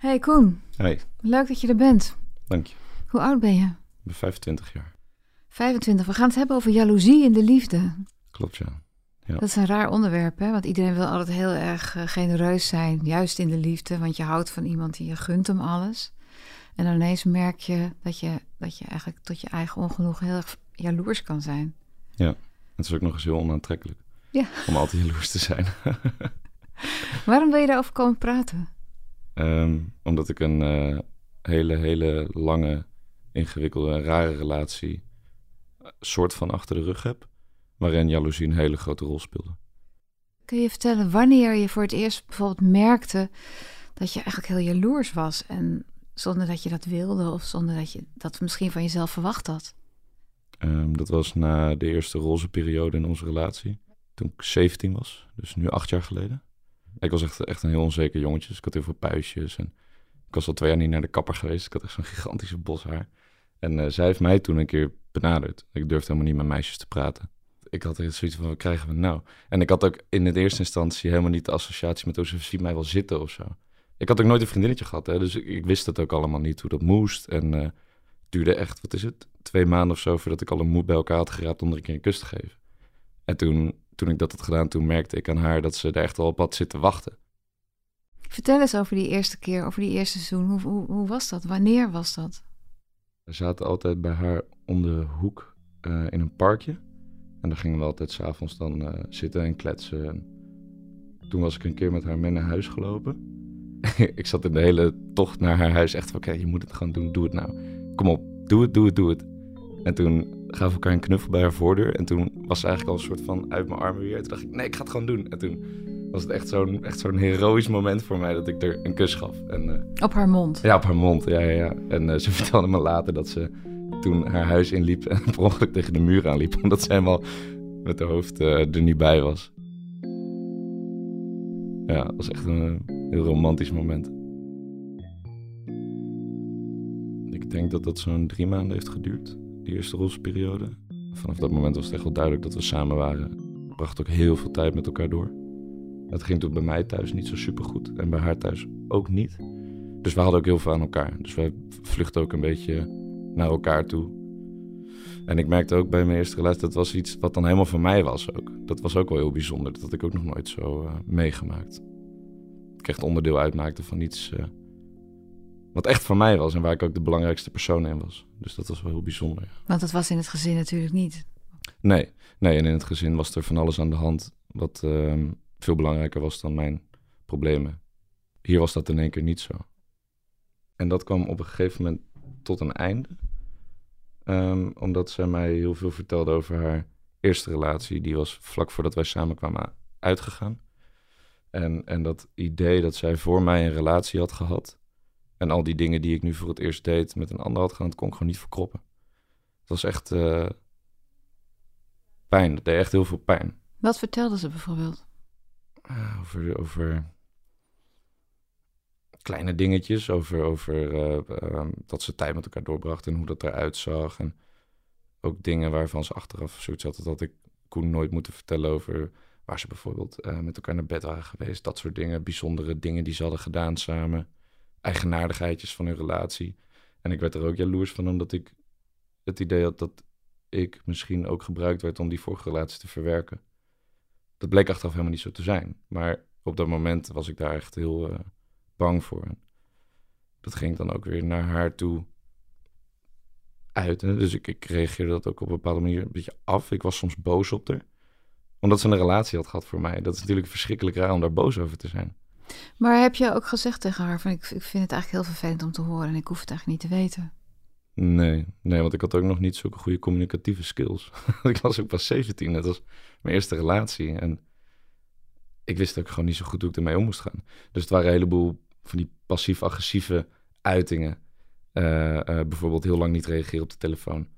Hey Koen, Hey, leuk dat je er bent. dank je. Hoe oud ben je? Ik ben 25 jaar. 25. We gaan het hebben over jaloezie in de liefde. Klopt, ja. Dat is een raar onderwerp, hè? Want iedereen wil altijd heel erg eh, genereus zijn, juist in de liefde. Want je houdt van iemand die je gunt hem alles. En dan ineens merk je dat je, dat je eigenlijk tot je eigen ongenoeg heel erg jaloers kan zijn. Het is ook nog eens heel onaantrekkelijk. Ja. Om altijd jaloers te zijn. Waarom wil je daarover komen praten? Ehm, omdat ik een eh, hele, hele lange, ingewikkelde rare relatie eh, soort van achter de rug heb. Waarin jaloezie een hele grote rol speelde. Kun je vertellen wanneer je voor het eerst bijvoorbeeld merkte dat je eigenlijk heel jaloers was en zonder dat je dat wilde of zonder dat je dat misschien van jezelf verwacht had? Ehm, dat was na de eerste roze periode in onze relatie. Toen ik 17 was, dus nu acht jaar geleden. Ik was echt, echt een heel onzeker jongetje. Dus ik had heel veel puistjes. En ik was al twee jaar niet naar de kapper geweest. Ik had echt zo'n gigantische bos haar. En eh, zij heeft mij toen een keer benaderd. Ik durfde helemaal niet met meisjes te praten. Ik had echt zoiets van, wat krijgen we nou? En ik had ook in de eerste instantie helemaal niet de associatie met... oh, ze ziet mij wel zitten of zo. Ik had ook nooit een vriendinnetje gehad, hè. Dus ik, wist het ook allemaal niet, hoe dat moest. En eh, het duurde echt, wat is het? Twee maanden of zo voordat ik al een moed bij elkaar had geraapt om er een keer een kus te geven. En toen, toen ik dat had gedaan, toen merkte ik aan haar dat ze er echt al op had zitten wachten. Vertel eens over die eerste keer, over die eerste seizoen. Hoe, hoe, hoe was dat? Wanneer was dat? We zaten altijd bij haar om de hoek eh, in een parkje. En daar gingen we altijd s'avonds dan eh, zitten en kletsen. En toen was ik een keer met haar mee naar huis gelopen. ik zat in de hele tocht naar haar huis echt van... oké, je moet het gewoon doen, doe het nou. Kom op, doe het, doe het, doe het. En toen gaven elkaar een knuffel bij haar voordeur. En toen was ze eigenlijk al een soort van uit mijn armen weer. Toen dacht ik, nee, ik ga het gewoon doen. En toen was het echt zo'n echt zo'n heroïsch moment voor mij dat ik er een kus gaf. En eh, Op haar mond. ja, op haar mond, ja, ja, ja. En eh, ze vertelde me later dat ze toen haar huis inliep en per ongeluk tegen de muur aanliep. Omdat ze helemaal met haar hoofd eh, er niet bij was. Ja, dat was echt een heel romantisch moment. Ik denk dat dat zo'n drie maanden heeft geduurd, eerste rolsperiode. Vanaf dat moment was het echt wel duidelijk dat we samen waren. We brachten ook heel veel tijd met elkaar door. Het ging toen bij mij thuis niet zo super goed en bij haar thuis ook niet. Dus we hadden ook heel veel aan elkaar. Dus wij vluchtten ook een beetje naar elkaar toe. En ik merkte ook bij mijn eerste relatie, dat was iets wat dan helemaal van mij was ook. Dat was ook wel heel bijzonder. Dat had ik ook nog nooit zo eh, meegemaakt. Ik echt onderdeel uitmaakte van iets eh, wat echt van mij was. En waar ik ook de belangrijkste persoon in was. Dus dat was wel heel bijzonder. ja. Want dat was in het gezin natuurlijk niet. Nee, nee, en in het gezin was er van alles aan de hand. Wat ehm, veel belangrijker was dan mijn problemen. Hier was dat in één keer niet zo. En dat kwam op een gegeven moment tot een einde. Ehm, omdat zij mij heel veel vertelde over haar eerste relatie. Die was vlak voordat wij samenkwamen uitgegaan. En, en dat idee dat zij voor mij een relatie had gehad. En al die dingen die ik nu voor het eerst deed met een ander had gedaan, dat kon ik gewoon niet verkroppen. Het was echt eh, pijn. Dat deed echt heel veel pijn. Wat vertelde ze bijvoorbeeld? Ah, over, over kleine dingetjes. Over, over eh, ehm, dat ze tijd met elkaar doorbracht en hoe dat eruit zag. En ook dingen waarvan ze achteraf zoiets had. Dat ik Koen nooit moeten vertellen over waar ze bijvoorbeeld eh, met elkaar naar bed waren geweest. Dat soort dingen. Bijzondere dingen die ze hadden gedaan samen. Eigenaardigheidjes van hun relatie. En ik werd er ook jaloers van, omdat ik het idee had dat ik misschien ook gebruikt werd om die vorige relatie te verwerken. Dat bleek achteraf helemaal niet zo te zijn. Maar op dat moment was ik daar echt heel eh, bang voor. Dat ging dan ook weer naar haar toe. uiten. Dus ik, ik reageerde dat ook op een bepaalde manier een beetje af. Ik was soms boos op haar. Omdat ze een relatie had gehad voor mij. Dat is natuurlijk verschrikkelijk raar om daar boos over te zijn. Maar heb je ook gezegd tegen haar van ik, ik vind het eigenlijk heel vervelend om te horen en ik hoef het eigenlijk niet te weten? Nee, nee, want ik had ook nog niet zulke goede communicatieve skills. ik was ook pas 17, dat was mijn eerste relatie. En ik wist ook gewoon niet zo goed hoe ik ermee om moest gaan. Dus het waren een heleboel van die passief-agressieve uitingen. Uh, uh, bijvoorbeeld heel lang niet reageren op de telefoon.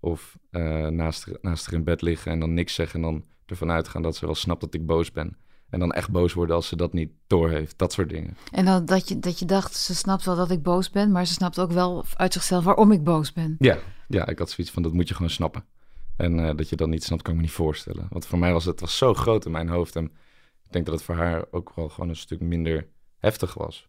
Of uh, naast, naast haar in bed liggen en dan niks zeggen en dan ervan uitgaan dat ze wel snapt dat ik boos ben. En dan echt boos worden als ze dat niet doorheeft. Dat soort dingen. En dan dat je, dat je dacht, ze snapt wel dat ik boos ben, maar ze snapt ook wel uit zichzelf waarom ik boos ben. Ja, ja ik had zoiets van, dat moet je gewoon snappen. En uh, dat je dat niet snapt, kan ik me niet voorstellen. Want voor mij was het was zo groot in mijn hoofd. En ik denk dat het voor haar ook wel gewoon een stuk minder heftig was.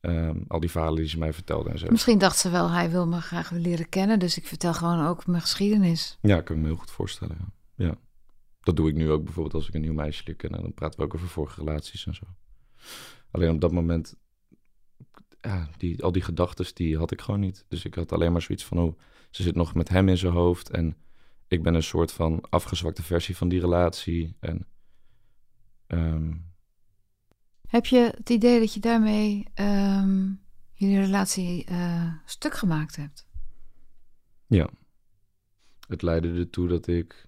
Um, al die verhalen die ze mij vertelde en zo. Misschien dacht ze wel, hij wil me graag leren kennen, dus ik vertel gewoon ook mijn geschiedenis. Ja, kan ik me heel goed voorstellen. Ja. ja. Dat doe ik nu ook bijvoorbeeld als ik een nieuw meisje leer kennen. Dan praten we ook over vorige relaties en zo. Alleen op dat moment, ja, die, al die gedachten, die had ik gewoon niet. Dus ik had alleen maar zoiets van, oh, ze zit nog met hem in zijn hoofd. En ik ben een soort van afgezwakte versie van die relatie. En, um... Heb je het idee dat je daarmee um, jullie relatie uh, stuk gemaakt hebt? Ja. Het leidde ertoe dat ik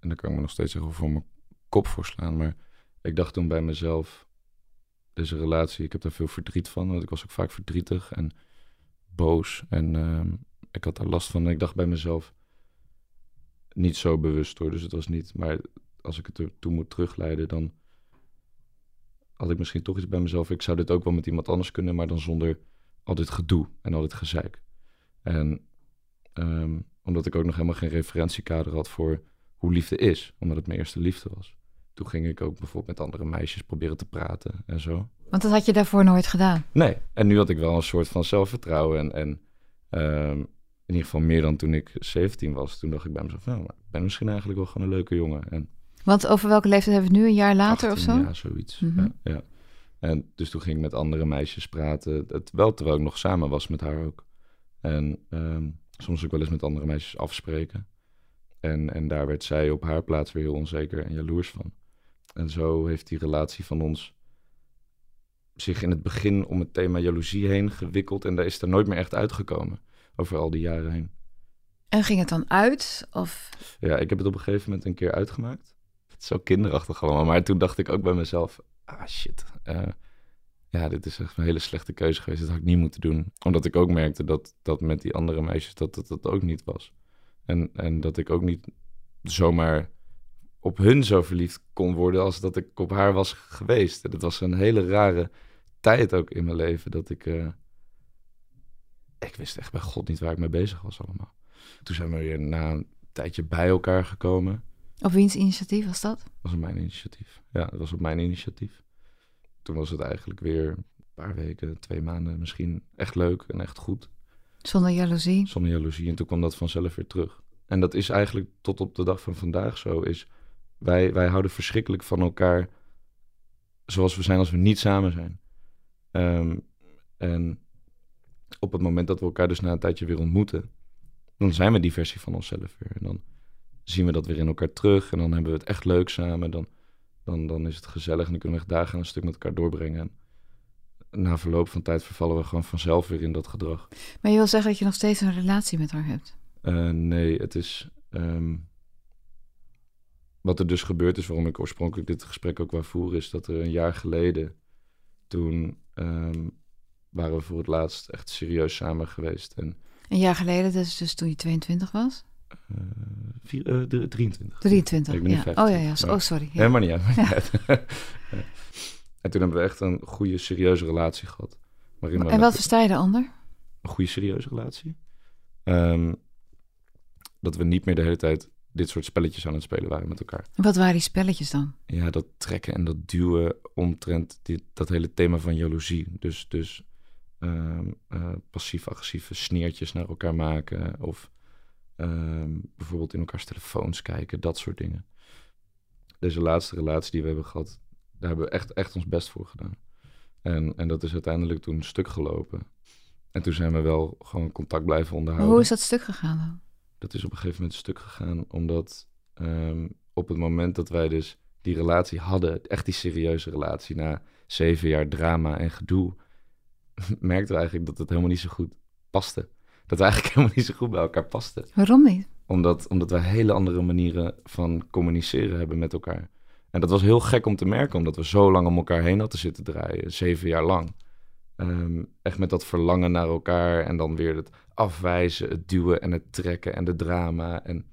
en daar kan ik me nog steeds zeggen voor mijn kop voor slaan. Maar ik dacht toen bij mezelf, deze relatie, ik heb daar veel verdriet van. Want ik was ook vaak verdrietig en boos. En uh, ik had daar last van. En ik dacht bij mezelf, niet zo bewust hoor, dus het was niet. Maar als ik het er toe moet terugleiden, dan had ik misschien toch iets bij mezelf. Ik zou dit ook wel met iemand anders kunnen, maar dan zonder al dit gedoe en al dit gezeik. En um, omdat ik ook nog helemaal geen referentiekader had voor hoe liefde is, omdat het mijn eerste liefde was. Toen ging ik ook bijvoorbeeld met andere meisjes proberen te praten en zo. Want dat had je daarvoor nooit gedaan? Nee, en nu had ik wel een soort van zelfvertrouwen en, en um, in ieder geval meer dan toen ik 17 was. Toen dacht ik bij mezelf, nou, ik ben misschien eigenlijk wel gewoon een leuke jongen. En Want over welke leeftijd hebben we het nu, een jaar later of zo? Ja, zoiets. Mm -hmm. ja, ja, En dus toen ging ik met andere meisjes praten, het, wel terwijl ik nog samen was met haar ook. En um, soms ook wel eens met andere meisjes afspreken. En, en daar werd zij op haar plaats weer heel onzeker en jaloers van. En zo heeft die relatie van ons zich in het begin om het thema jaloezie heen gewikkeld. En daar is er nooit meer echt uitgekomen over al die jaren heen. En ging het dan uit? Of? Ja, ik heb het op een gegeven moment een keer uitgemaakt. Het is zo kinderachtig allemaal. Maar toen dacht ik ook bij mezelf, ah shit. Uh, ja, dit is echt een hele slechte keuze geweest. Dat had ik niet moeten doen. Omdat ik ook merkte dat, dat met die andere meisjes dat dat, dat ook niet was. En, en dat ik ook niet zomaar op hun zo verliefd kon worden als dat ik op haar was geweest. En dat was een hele rare tijd ook in mijn leven dat ik... Uh, ik wist echt bij God niet waar ik mee bezig was allemaal. Toen zijn we weer na een tijdje bij elkaar gekomen. Op wiens initiatief was dat? Dat was op mijn initiatief. Ja, dat was op mijn initiatief. Toen was het eigenlijk weer een paar weken, twee maanden misschien echt leuk en echt goed. Zonder jaloezie? Zonder jaloezie. En toen kwam dat vanzelf weer terug. En dat is eigenlijk tot op de dag van vandaag zo. Is wij, wij houden verschrikkelijk van elkaar zoals we zijn als we niet samen zijn. Um, en op het moment dat we elkaar dus na een tijdje weer ontmoeten, dan zijn we die versie van onszelf weer. En dan zien we dat weer in elkaar terug en dan hebben we het echt leuk samen. Dan, dan, dan is het gezellig en dan kunnen we echt dagen een stuk met elkaar doorbrengen. En na verloop van tijd vervallen we gewoon vanzelf weer in dat gedrag. Maar je wil zeggen dat je nog steeds een relatie met haar hebt? Uh, nee, het is. Um, wat er dus gebeurd is, waarom ik oorspronkelijk dit gesprek ook wou voeren, is dat er een jaar geleden. Toen um, waren we voor het laatst echt serieus samen geweest. En, een jaar geleden, dus, dus toen je 22 was? Uh, vier, uh, 23. 23, ik ben ja. Oh ja, ja. Oh, sorry. Ja. Helemaal niet uit. Ja. en toen hebben we echt een goede, serieuze relatie gehad. Waarin en wat versta je daaronder? Een goede, serieuze relatie. Um, dat we niet meer de hele tijd dit soort spelletjes aan het spelen waren met elkaar. Wat waren die spelletjes dan? Ja, dat trekken en dat duwen omtrent dit, dat hele thema van jaloezie. Dus, dus uh, uh, passief-agressieve sneertjes naar elkaar maken. Of uh, bijvoorbeeld in elkaars telefoons kijken, dat soort dingen. Deze laatste relatie die we hebben gehad, daar hebben we echt, echt ons best voor gedaan. En, en dat is uiteindelijk toen stuk gelopen. En toen zijn we wel gewoon contact blijven Maar onderhouden. hoe is dat stuk gegaan dan? Dat is op een gegeven moment stuk gegaan, omdat ehm, op het moment dat wij dus die relatie hadden, echt die serieuze relatie, na zeven jaar drama en gedoe, merkten we eigenlijk dat het helemaal niet zo goed paste. Dat we eigenlijk helemaal niet zo goed bij elkaar pasten. Waarom niet? Omdat, omdat wij hele andere manieren van communiceren hebben met elkaar. En dat was heel gek om te merken, omdat we zo lang om elkaar heen hadden zitten draaien, zeven jaar lang. Ehm, echt met dat verlangen naar elkaar en dan weer het afwijzen, het duwen en het trekken en de drama. En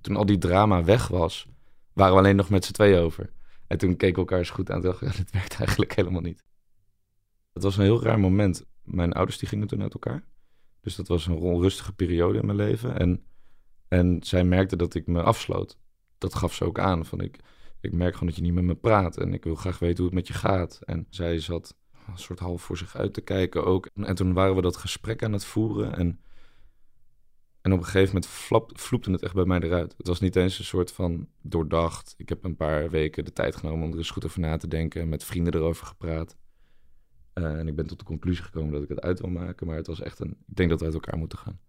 toen al die drama weg was, waren we alleen nog met z'n twee over. En toen keken we elkaar eens goed aan en dachten, we, dit werkt eigenlijk helemaal niet. Het was een heel raar moment. Mijn ouders die gingen toen uit elkaar. Dus dat was een onrustige periode in mijn leven. En, en zij merkte dat ik me afsloot. Dat gaf ze ook aan. Van ik, ik merk gewoon dat je niet met me praat. En ik wil graag weten hoe het met je gaat. En zij zat een soort half voor zich uit te kijken ook. En toen waren we dat gesprek aan het voeren. En, en op een gegeven moment flap, vloepte het echt bij mij eruit. Het was niet eens een soort van doordacht. Ik heb een paar weken de tijd genomen om er eens goed over na te denken. Met vrienden erover gepraat. Eh, en ik ben tot de conclusie gekomen dat ik het uit wil maken. Maar het was echt een... Ik denk dat we uit elkaar moeten gaan.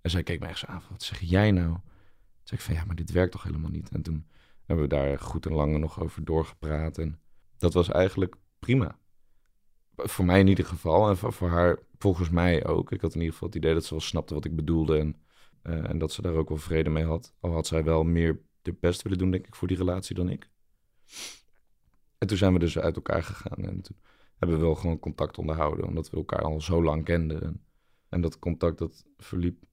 En zij keek mij echt zo aan wat zeg jij nou? Toen zei ik van, ja, maar dit werkt toch helemaal niet? En toen hebben we daar goed en lang nog over doorgepraat. En dat was eigenlijk prima. Voor mij in ieder geval. En voor, voor haar volgens mij ook. Ik had in ieder geval het idee dat ze wel snapte wat ik bedoelde. En, eh, en dat ze daar ook wel vrede mee had. Al had zij wel meer de best willen doen, denk ik, voor die relatie dan ik. En toen zijn we dus uit elkaar gegaan. En toen hebben we wel gewoon contact onderhouden. Omdat we elkaar al zo lang kenden. En, en dat contact, dat verliep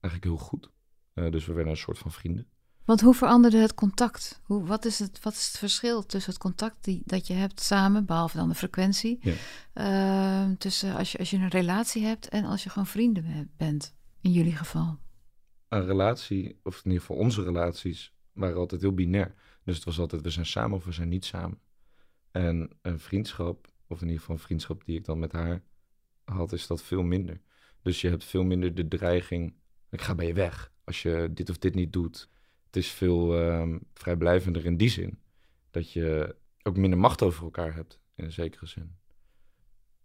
eigenlijk heel goed. Eh, dus we werden een soort van vrienden. Want hoe veranderde het contact? Hoe, wat, is het, wat is het verschil tussen het contact die, dat je hebt samen, behalve dan de frequentie, Ja. ehm, tussen als je, als je een relatie hebt en als je gewoon vrienden be- bent, in jullie geval? een relatie, of in ieder geval onze relaties, waren altijd heel binair. Dus het was altijd, we zijn samen of we zijn niet samen. En een vriendschap, of in ieder geval een vriendschap die ik dan met haar had, is dat veel minder. Dus je hebt veel minder de dreiging, ik ga bij je weg als je dit of dit niet doet. Het is veel ehm, vrijblijvender in die zin. Dat je ook minder macht over elkaar hebt, in een zekere zin.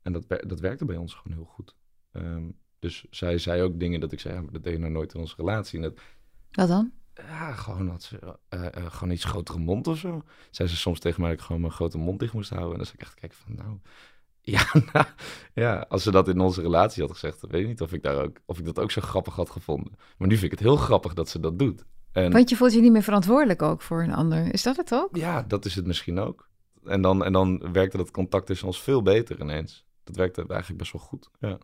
En dat, dat werkte bij ons gewoon heel goed. Ehm, dus zij zei ook dingen dat ik zei, ja, maar dat deed je nou nooit in onze relatie. En dat, Wat dan? ja, gewoon had ze eh, eh, gewoon iets grotere mond of zo. Zei ze soms tegen mij dat ik gewoon mijn grote mond dicht moest houden. En dan zat ik echt kijken van, nou... Ja, nou, ja, als ze dat in onze relatie had gezegd, dan weet ik niet of ik, daar ook, of ik dat ook zo grappig had gevonden. Maar nu vind ik het heel grappig dat ze dat doet. En Want je voelt je niet meer verantwoordelijk ook voor een ander. Is dat het ook? ja, dat is het misschien ook. En dan, en dan werkte dat contact tussen ons veel beter ineens. Dat werkte eigenlijk best wel goed. Ja.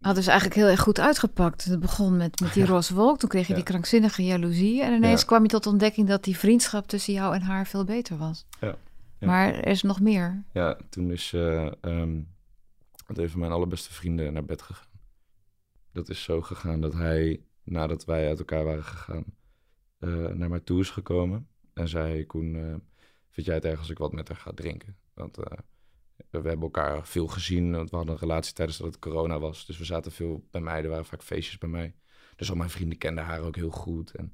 Had dus eigenlijk heel erg goed uitgepakt. Het begon met, met die roze wolk, toen kreeg je Ja. die krankzinnige jaloezie. En ineens Ja. kwam je tot de ontdekking dat die vriendschap tussen jou en haar veel beter was. Ja. Ja. Maar er is nog meer. Ja, toen is met een van mijn allerbeste vrienden naar bed gegaan. Dat is zo gegaan dat hij, nadat wij uit elkaar waren gegaan, naar mij toe is gekomen. En zei, Koen, eh, vind jij het erg als ik wat met haar ga drinken? Want eh, we hebben elkaar veel gezien. Want we hadden een relatie tijdens dat het corona was. Dus we zaten veel bij mij. Er waren vaak feestjes bij mij. Dus al mijn vrienden kenden haar ook heel goed. En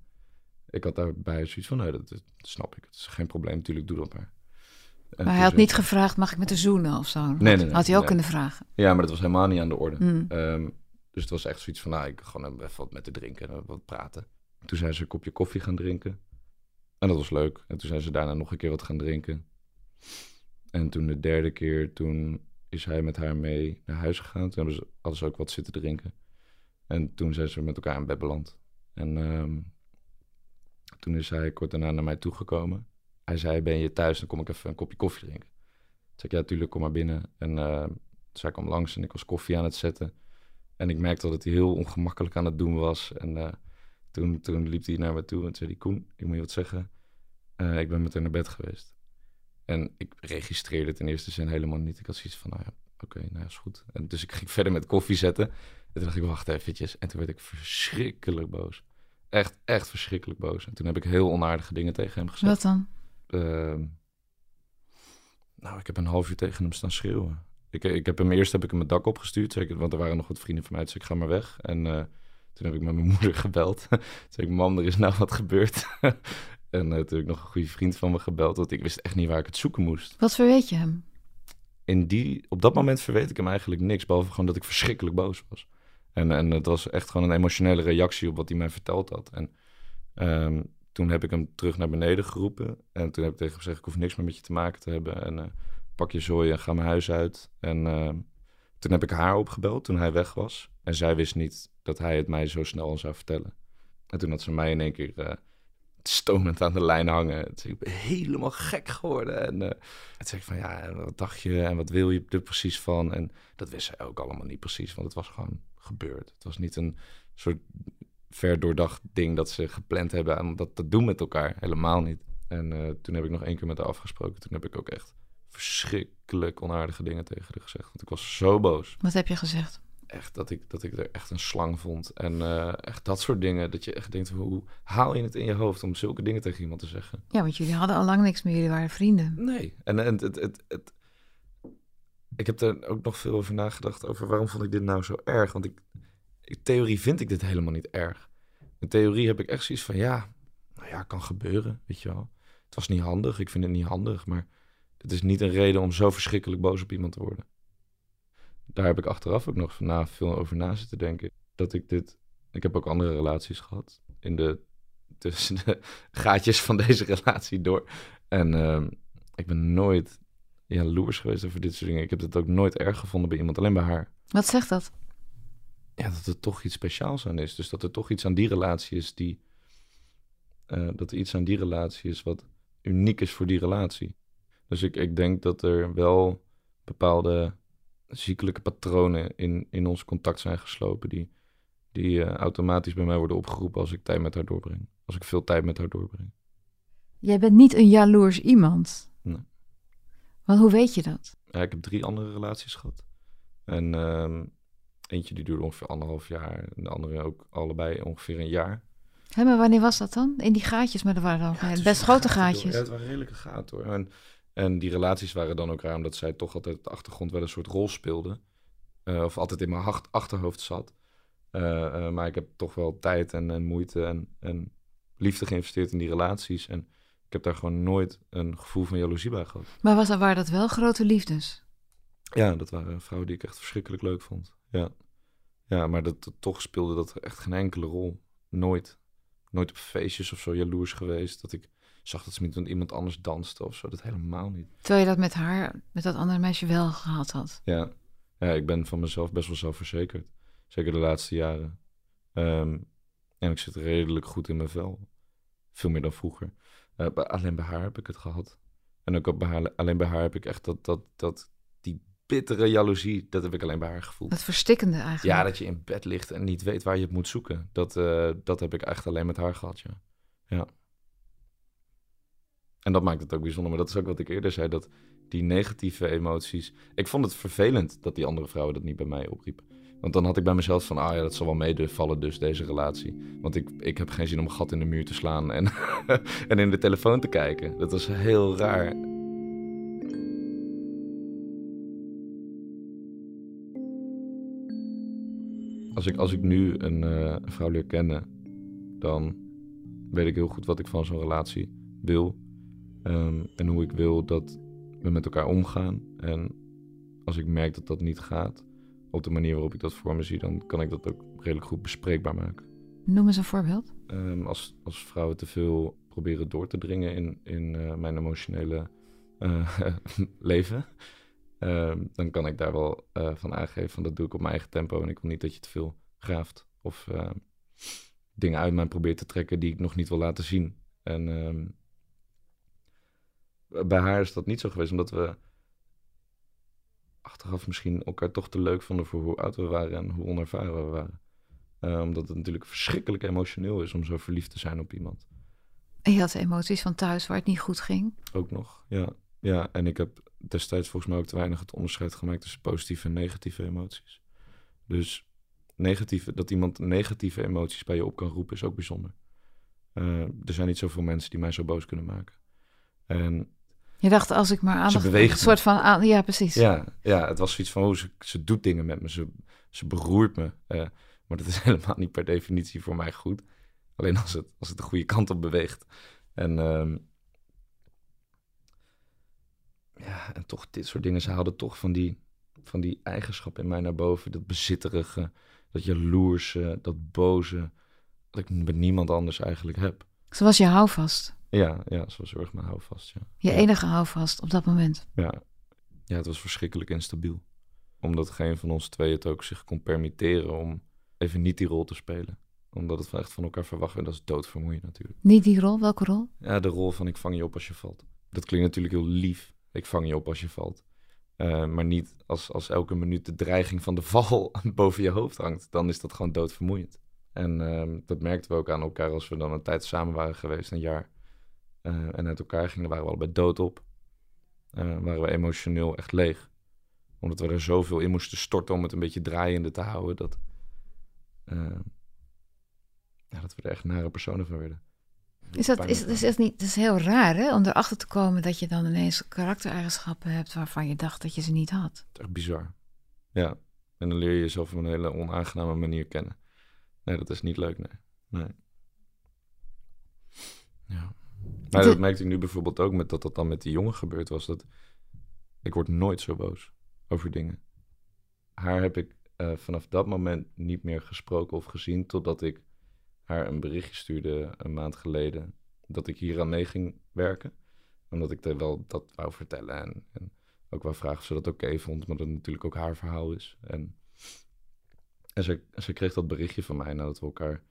ik had daarbij zoiets van, nee, dat, dat snap ik. Het is geen probleem, natuurlijk, doe dat maar. En Maar hij had zei- niet gevraagd, mag ik met de zoenen of zo? Nee, nee, nee, Had hij ook nee. kunnen vragen. Ja, maar dat was helemaal niet aan de orde. Hmm. Ehm, dus het was echt zoiets van, nou, ik ga gewoon even wat met te drinken en wat praten. Toen zijn ze een kopje koffie gaan drinken. En dat was leuk. En toen zijn ze daarna nog een keer wat gaan drinken. En toen de derde keer, toen is hij met haar mee naar huis gegaan. Toen hebben ze, hadden ze ook wat zitten drinken. En toen zijn ze met elkaar in bed beland. En ehm, toen is hij kort daarna naar mij toegekomen. Hij zei, ben je thuis? Dan kom ik even een kopje koffie drinken. Toen zei ik, ja, tuurlijk, kom maar binnen. En dus hij kwam langs en ik was koffie aan het zetten. En ik merkte dat hij heel ongemakkelijk aan het doen was. En eh, toen, toen liep hij naar me toe en zei. Koen, ik moet je wat zeggen. Eh, ik ben met haar naar bed geweest. En ik registreerde het in eerste zin helemaal niet. Ik had zoiets van, nou ja, oké, nou ja, is goed. En dus ik ging verder met koffie zetten. En toen dacht ik, wacht eventjes. En toen werd ik verschrikkelijk boos. Echt, echt verschrikkelijk boos. En toen heb ik heel onaardige dingen tegen hem gezegd. Wat dan? Ehm, nou, ik heb een half uur tegen hem staan schreeuwen. Ik, ik heb hem eerst heb ik hem het dak opgestuurd, want er waren nog wat vrienden van mij. Dus ik ga maar weg. En eh, toen heb ik met mijn moeder gebeld. toen zei ik, mam, er is nou wat gebeurd. en eh, toen heb ik nog een goede vriend van me gebeld, want ik wist echt niet waar ik het zoeken moest. Wat verweet je hem? in die, op dat moment verweet ik hem eigenlijk niks, behalve gewoon dat ik verschrikkelijk boos was. En, en het was echt gewoon een emotionele reactie op wat hij mij verteld had. En ehm, toen heb ik hem terug naar beneden geroepen. En toen heb ik tegen hem gezegd, ik hoef niks meer met je te maken te hebben. En uh, pak je zooi en ga mijn huis uit. En ehm, toen heb ik haar opgebeld toen hij weg was. En zij wist niet dat hij het mij zo snel zou vertellen. En toen had ze mij in één keer uh, aan de lijn hangen. Toen ik helemaal gek geworden. En uh, toen zei ik van, ja, wat dacht je en wat wil je er precies van? En dat wist zij ook allemaal niet precies, want het was gewoon gebeurd. Het was niet een soort ver doordacht ding dat ze gepland hebben om dat te doen met elkaar. Helemaal niet. En uh, toen heb ik nog één keer met haar afgesproken. Toen heb ik ook echt verschrikkelijk onaardige dingen tegen haar gezegd. Want ik was zo boos. Wat heb je gezegd? Echt dat ik, dat ik er echt een slang vond. En uh, echt dat soort dingen. Dat je echt denkt, hoe haal je het in je hoofd om zulke dingen tegen iemand te zeggen? Ja, want jullie hadden al lang niks meer. Jullie waren vrienden. Nee. En, en het, het, het, ik heb er ook nog veel over nagedacht. Over waarom vond ik dit nou zo erg? Want ik, in theorie vind ik dit helemaal niet erg. In theorie heb ik echt zoiets van, ja, nou ja, kan gebeuren, weet je wel. Het was niet handig, ik vind het niet handig, maar het is niet een reden om zo verschrikkelijk boos op iemand te worden. Daar heb ik achteraf ook nog vanavond veel over na zitten denken. Dat ik dit. Ik heb ook andere relaties gehad. In de. Tussen de gaatjes van deze relatie door. En uh, ik ben nooit jaloers geweest over dit soort dingen. Ik heb het ook nooit erg gevonden bij iemand, alleen bij haar. Wat zegt dat? Ja, dat er toch iets speciaals aan is. Dus dat er toch iets aan die relatie is die. Uh, dat er iets aan die relatie is wat uniek is voor die relatie. Dus ik, ik denk dat er wel bepaalde ziekelijke patronen in, in ons contact zijn geslopen. Die, die uh, automatisch bij mij worden opgeroepen als ik tijd met haar doorbreng. Als ik veel tijd met haar doorbreng. Jij bent niet een jaloers iemand. Nee. Maar hoe weet je dat? Ja, ik heb drie andere relaties gehad. En uh, eentje die duurde ongeveer anderhalf jaar. En de andere ook allebei ongeveer een jaar. Hé, maar wanneer was dat dan? In die gaatjes, maar er waren ja, best grote gaatjes. Door. Ja, het waren redelijke gaten hoor. En, en die relaties waren dan ook raar, omdat zij toch altijd op de achtergrond wel een soort rol speelde. Uh, of altijd in mijn achterhoofd zat. Uh, uh, maar ik heb toch wel tijd en, en moeite en, en, liefde geïnvesteerd in die relaties. En ik heb daar gewoon nooit een gevoel van jaloezie bij gehad. Maar was, waren dat wel grote liefdes? Ja, dat waren vrouwen die ik echt verschrikkelijk leuk vond. Ja, ja maar dat, dat, toch speelde dat echt geen enkele rol. Nooit. Nooit op feestjes of zo jaloers geweest. Dat ik zag dat ze met iemand anders danste of zo. Dat helemaal niet. Terwijl je dat met haar, met dat andere meisje wel gehad had. Ja, ja ik ben van mezelf best wel zelfverzekerd. Zeker de laatste jaren. Um, en ik zit redelijk goed in mijn vel. Veel meer dan vroeger. Uh, alleen bij haar heb ik het gehad. En ook bij haar, alleen bij haar heb ik echt dat, dat, dat, die bittere jaloezie, dat heb ik alleen bij haar gevoeld. Dat verstikkende eigenlijk. Ja, dat je in bed ligt en niet weet waar je het moet zoeken. Dat, uh, dat heb ik echt alleen met haar gehad, ja. Ja. En dat maakt het ook bijzonder. Maar dat is ook wat ik eerder zei, dat die negatieve emoties... Ik vond het vervelend dat die andere vrouwen dat niet bij mij opriepen. Want dan had ik bij mezelf van, ah ja, dat zal wel meevallen dus, deze relatie. Want ik, ik heb geen zin om een gat in de muur te slaan en, en in de telefoon te kijken. Dat was heel raar. Als ik, als ik nu een, uh, vrouw leer kennen, dan weet ik heel goed wat ik van zo'n relatie wil. Um, en hoe ik wil dat we met elkaar omgaan. En als ik merk dat dat niet gaat, op de manier waarop ik dat voor me zie, dan kan ik dat ook redelijk goed bespreekbaar maken. Noem eens een voorbeeld. Um, als, als vrouwen te veel proberen door te dringen in, in uh, mijn emotionele uh, leven, um, dan kan ik daar wel uh, van aangeven van dat doe ik op mijn eigen tempo en ik wil niet dat je te veel graaft of dingen uit mij probeert te trekken die ik nog niet wil laten zien. En um, bij haar is dat niet zo geweest, omdat we achteraf misschien elkaar toch te leuk vonden voor hoe oud we waren en hoe onervaren we waren. Uh, omdat het natuurlijk verschrikkelijk emotioneel is om zo verliefd te zijn op iemand. En je had emoties van thuis waar het niet goed ging? Ook nog, ja. Ja, en ik heb destijds volgens mij ook te weinig het onderscheid gemaakt tussen positieve en negatieve emoties. Dus negatieve, dat iemand negatieve emoties bij je op kan roepen is ook bijzonder. Uh, er zijn niet zoveel mensen die mij zo boos kunnen maken. En je dacht, als ik maar aandacht... Ze beweegt Een soort van... Aan, ja, precies. Ja, ja, het was zoiets van, oh, ze, ze doet dingen met me. Ze, ze beroert me. Uh, maar dat is helemaal niet per definitie voor mij goed. Alleen als het, als het de goede kant op beweegt. En um, ja, en toch dit soort dingen. Ze haalden toch van die, van die eigenschappen in mij naar boven. Dat bezitterige, dat jaloerse, dat boze. Dat ik met niemand anders eigenlijk heb. Ze was je houvast. Ja, ja, ze was heel erg mijn houvast, ja. Je ja. enige houvast op dat moment. Ja. ja, het was verschrikkelijk instabiel. Omdat geen van ons twee het ook zich kon permitteren om even niet die rol te spelen. Omdat het echt van elkaar verwacht werd. Dat is doodvermoeiend natuurlijk. Niet die rol, welke rol? Ja, de rol van ik vang je op als je valt. Dat klinkt natuurlijk heel lief. Ik vang je op als je valt. Uh, maar niet als, als elke minuut de dreiging van de val boven je hoofd hangt. Dan is dat gewoon doodvermoeiend. En uh, dat merkten we ook aan elkaar als we dan een tijd samen waren geweest, een jaar. Uh, en uit elkaar gingen, waren we allebei dood op. Uh, waren we emotioneel echt leeg. Omdat we er zoveel in moesten storten om het een beetje draaiende te houden. Dat, ja, dat we er echt nare personen van werden. Is dat, is, is, is, niet, het is heel raar hè, om erachter te komen dat je dan ineens karaktereigenschappen hebt waarvan je dacht dat je ze niet had. Echt bizar. Ja, en dan leer je jezelf op een hele onaangename manier kennen. Nee, dat is niet leuk, nee. nee. Ja. Maar dat merkte ik nu bijvoorbeeld ook met dat dat dan met die jongen gebeurd was. Dat ik word nooit zo boos over dingen. Haar heb ik uh, vanaf dat moment niet meer gesproken of gezien totdat ik haar een berichtje stuurde een maand geleden dat ik hier aan mee ging werken. Omdat ik er wel dat wou vertellen en, en ook wou vragen of ze dat oké okay vond, maar dat het natuurlijk ook haar verhaal is. En, en ze, ze kreeg dat berichtje van mij nadat we elkaar,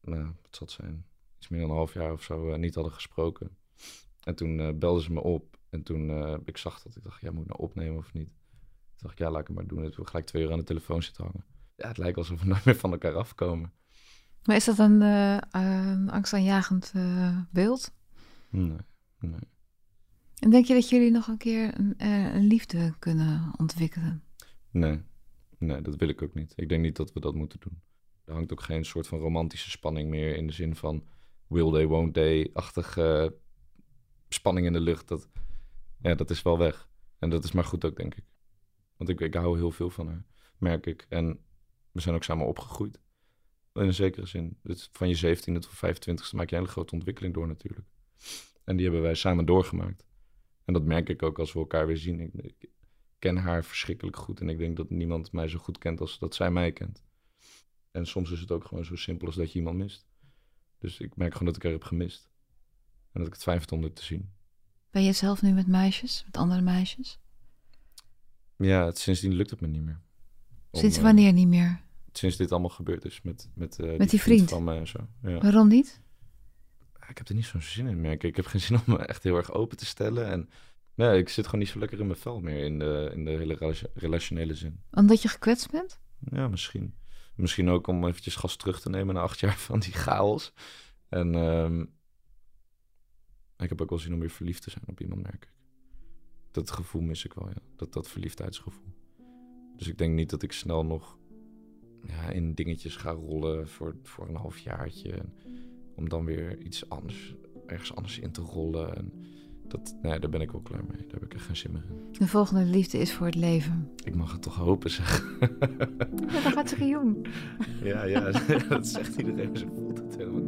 nou, wat zal het zijn, iets meer dan een half jaar of zo uh, niet hadden gesproken. En toen uh, belde ze me op en toen uh, ik zag dat, ik dacht, ja, moet ik nou opnemen of niet? Toen dacht ik, ja, laat ik het maar doen. En toen gelijk twee uur aan de telefoon zitten hangen. Ja, het lijkt alsof we nooit meer van elkaar afkomen. Maar is dat een uh, angstaanjagend uh, beeld? Nee, nee. En denk je dat jullie nog een keer een, een, liefde kunnen ontwikkelen? Nee, nee, dat wil ik ook niet. Ik denk niet dat we dat moeten doen. Er hangt ook geen soort van romantische spanning meer in de zin van will they, won't they-achtige spanning in de lucht. Dat, ja, dat is wel weg. En dat is maar goed ook, denk ik. Want ik, ik hou heel veel van haar, merk ik. En we zijn ook samen opgegroeid. In een zekere zin. Dus van je 17e tot 25e maak je een hele grote ontwikkeling door natuurlijk. En die hebben wij samen doorgemaakt. En dat merk ik ook als we elkaar weer zien. Ik, ken haar verschrikkelijk goed. En ik denk dat niemand mij zo goed kent als dat zij mij kent. En soms is het ook gewoon zo simpel als dat je iemand mist. Dus ik merk gewoon dat ik haar heb gemist. En dat ik het fijn vind om dit te zien. Ben je zelf nu met meisjes? Met andere meisjes? Ja, het, sindsdien lukt het me niet meer. Om, Sinds wanneer niet meer? sinds dit allemaal gebeurd is met, met, uh, met die, die vriend. vriend van mij en zo. Ja. Waarom niet? Ik heb er niet zo'n zin in meer. Ik heb geen zin om me echt heel erg open te stellen. En ja, ik zit gewoon niet zo lekker in mijn vel meer in de, in de hele relationele zin. Omdat je gekwetst bent? Ja, misschien. Misschien ook om eventjes gas terug te nemen na acht jaar van die chaos. En um, ik heb ook wel zin om weer verliefd te zijn op iemand, merk ik. Dat gevoel mis ik wel, ja. Dat, dat verliefdheidsgevoel. Dus ik denk niet dat ik snel nog ja, in dingetjes ga rollen voor, voor een halfjaartje. Om dan weer iets anders, ergens anders in te rollen. En dat, nee, daar ben ik wel klaar mee. Daar heb ik echt geen zin meer in. De volgende liefde is voor het leven. Ik mag het toch hopen, zeg. Ja, dat gaat ze jong. Ja, ja, dat zegt iedereen, ze voelt het helemaal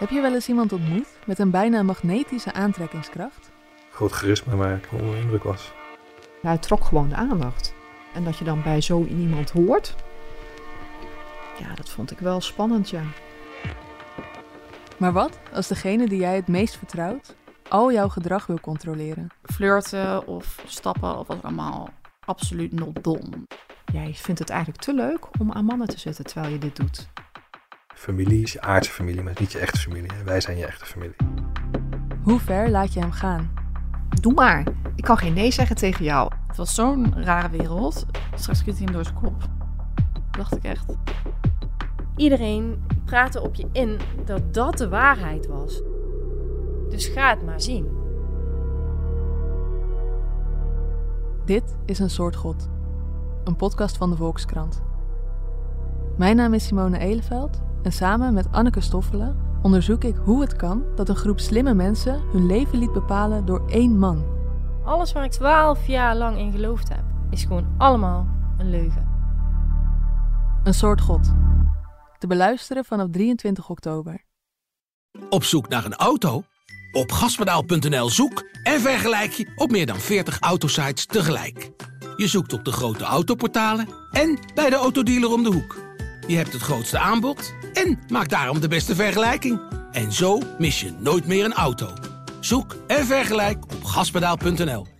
Heb je wel eens iemand ontmoet met een bijna magnetische aantrekkingskracht? Groot charisma waar ik onder indruk was. Ja, het trok gewoon de aandacht. En dat je dan bij zo iemand hoort, ja, dat vond ik wel spannend, ja. Maar wat als degene die jij het meest vertrouwt al jouw gedrag wil controleren? Flirten of stappen of wat allemaal absoluut not dom. Jij vindt het eigenlijk te leuk om aan mannen te zitten terwijl je dit doet. Familie is je aardse familie, maar niet je echte familie. En wij zijn je echte familie. Hoe ver laat je hem gaan? Doe maar. Ik kan geen nee zeggen tegen jou. Het was zo'n rare wereld. Straks schiet hij hem door zijn kop. Dacht ik echt. Iedereen praatte op je in dat dat de waarheid was. Dus ga het maar zien. Dit is een soort God. Een podcast van de Volkskrant. Mijn naam is Simone Eleveld en samen met Anneke Stoffelen onderzoek ik hoe het kan dat een groep slimme mensen hun leven liet bepalen door één man. Alles waar ik twaalf jaar lang in geloofd heb, is gewoon allemaal een leugen. Een soort God. Te beluisteren vanaf 23 oktober. Op zoek naar een auto? Op gaspedaal.nl zoek en vergelijk je op meer dan 40 autosites tegelijk. Je zoekt op de grote autoportalen en bij de autodealer om de hoek. Je hebt het grootste aanbod en maakt daarom de beste vergelijking. En zo mis je nooit meer een auto. Zoek en vergelijk op gaspedaal.nl.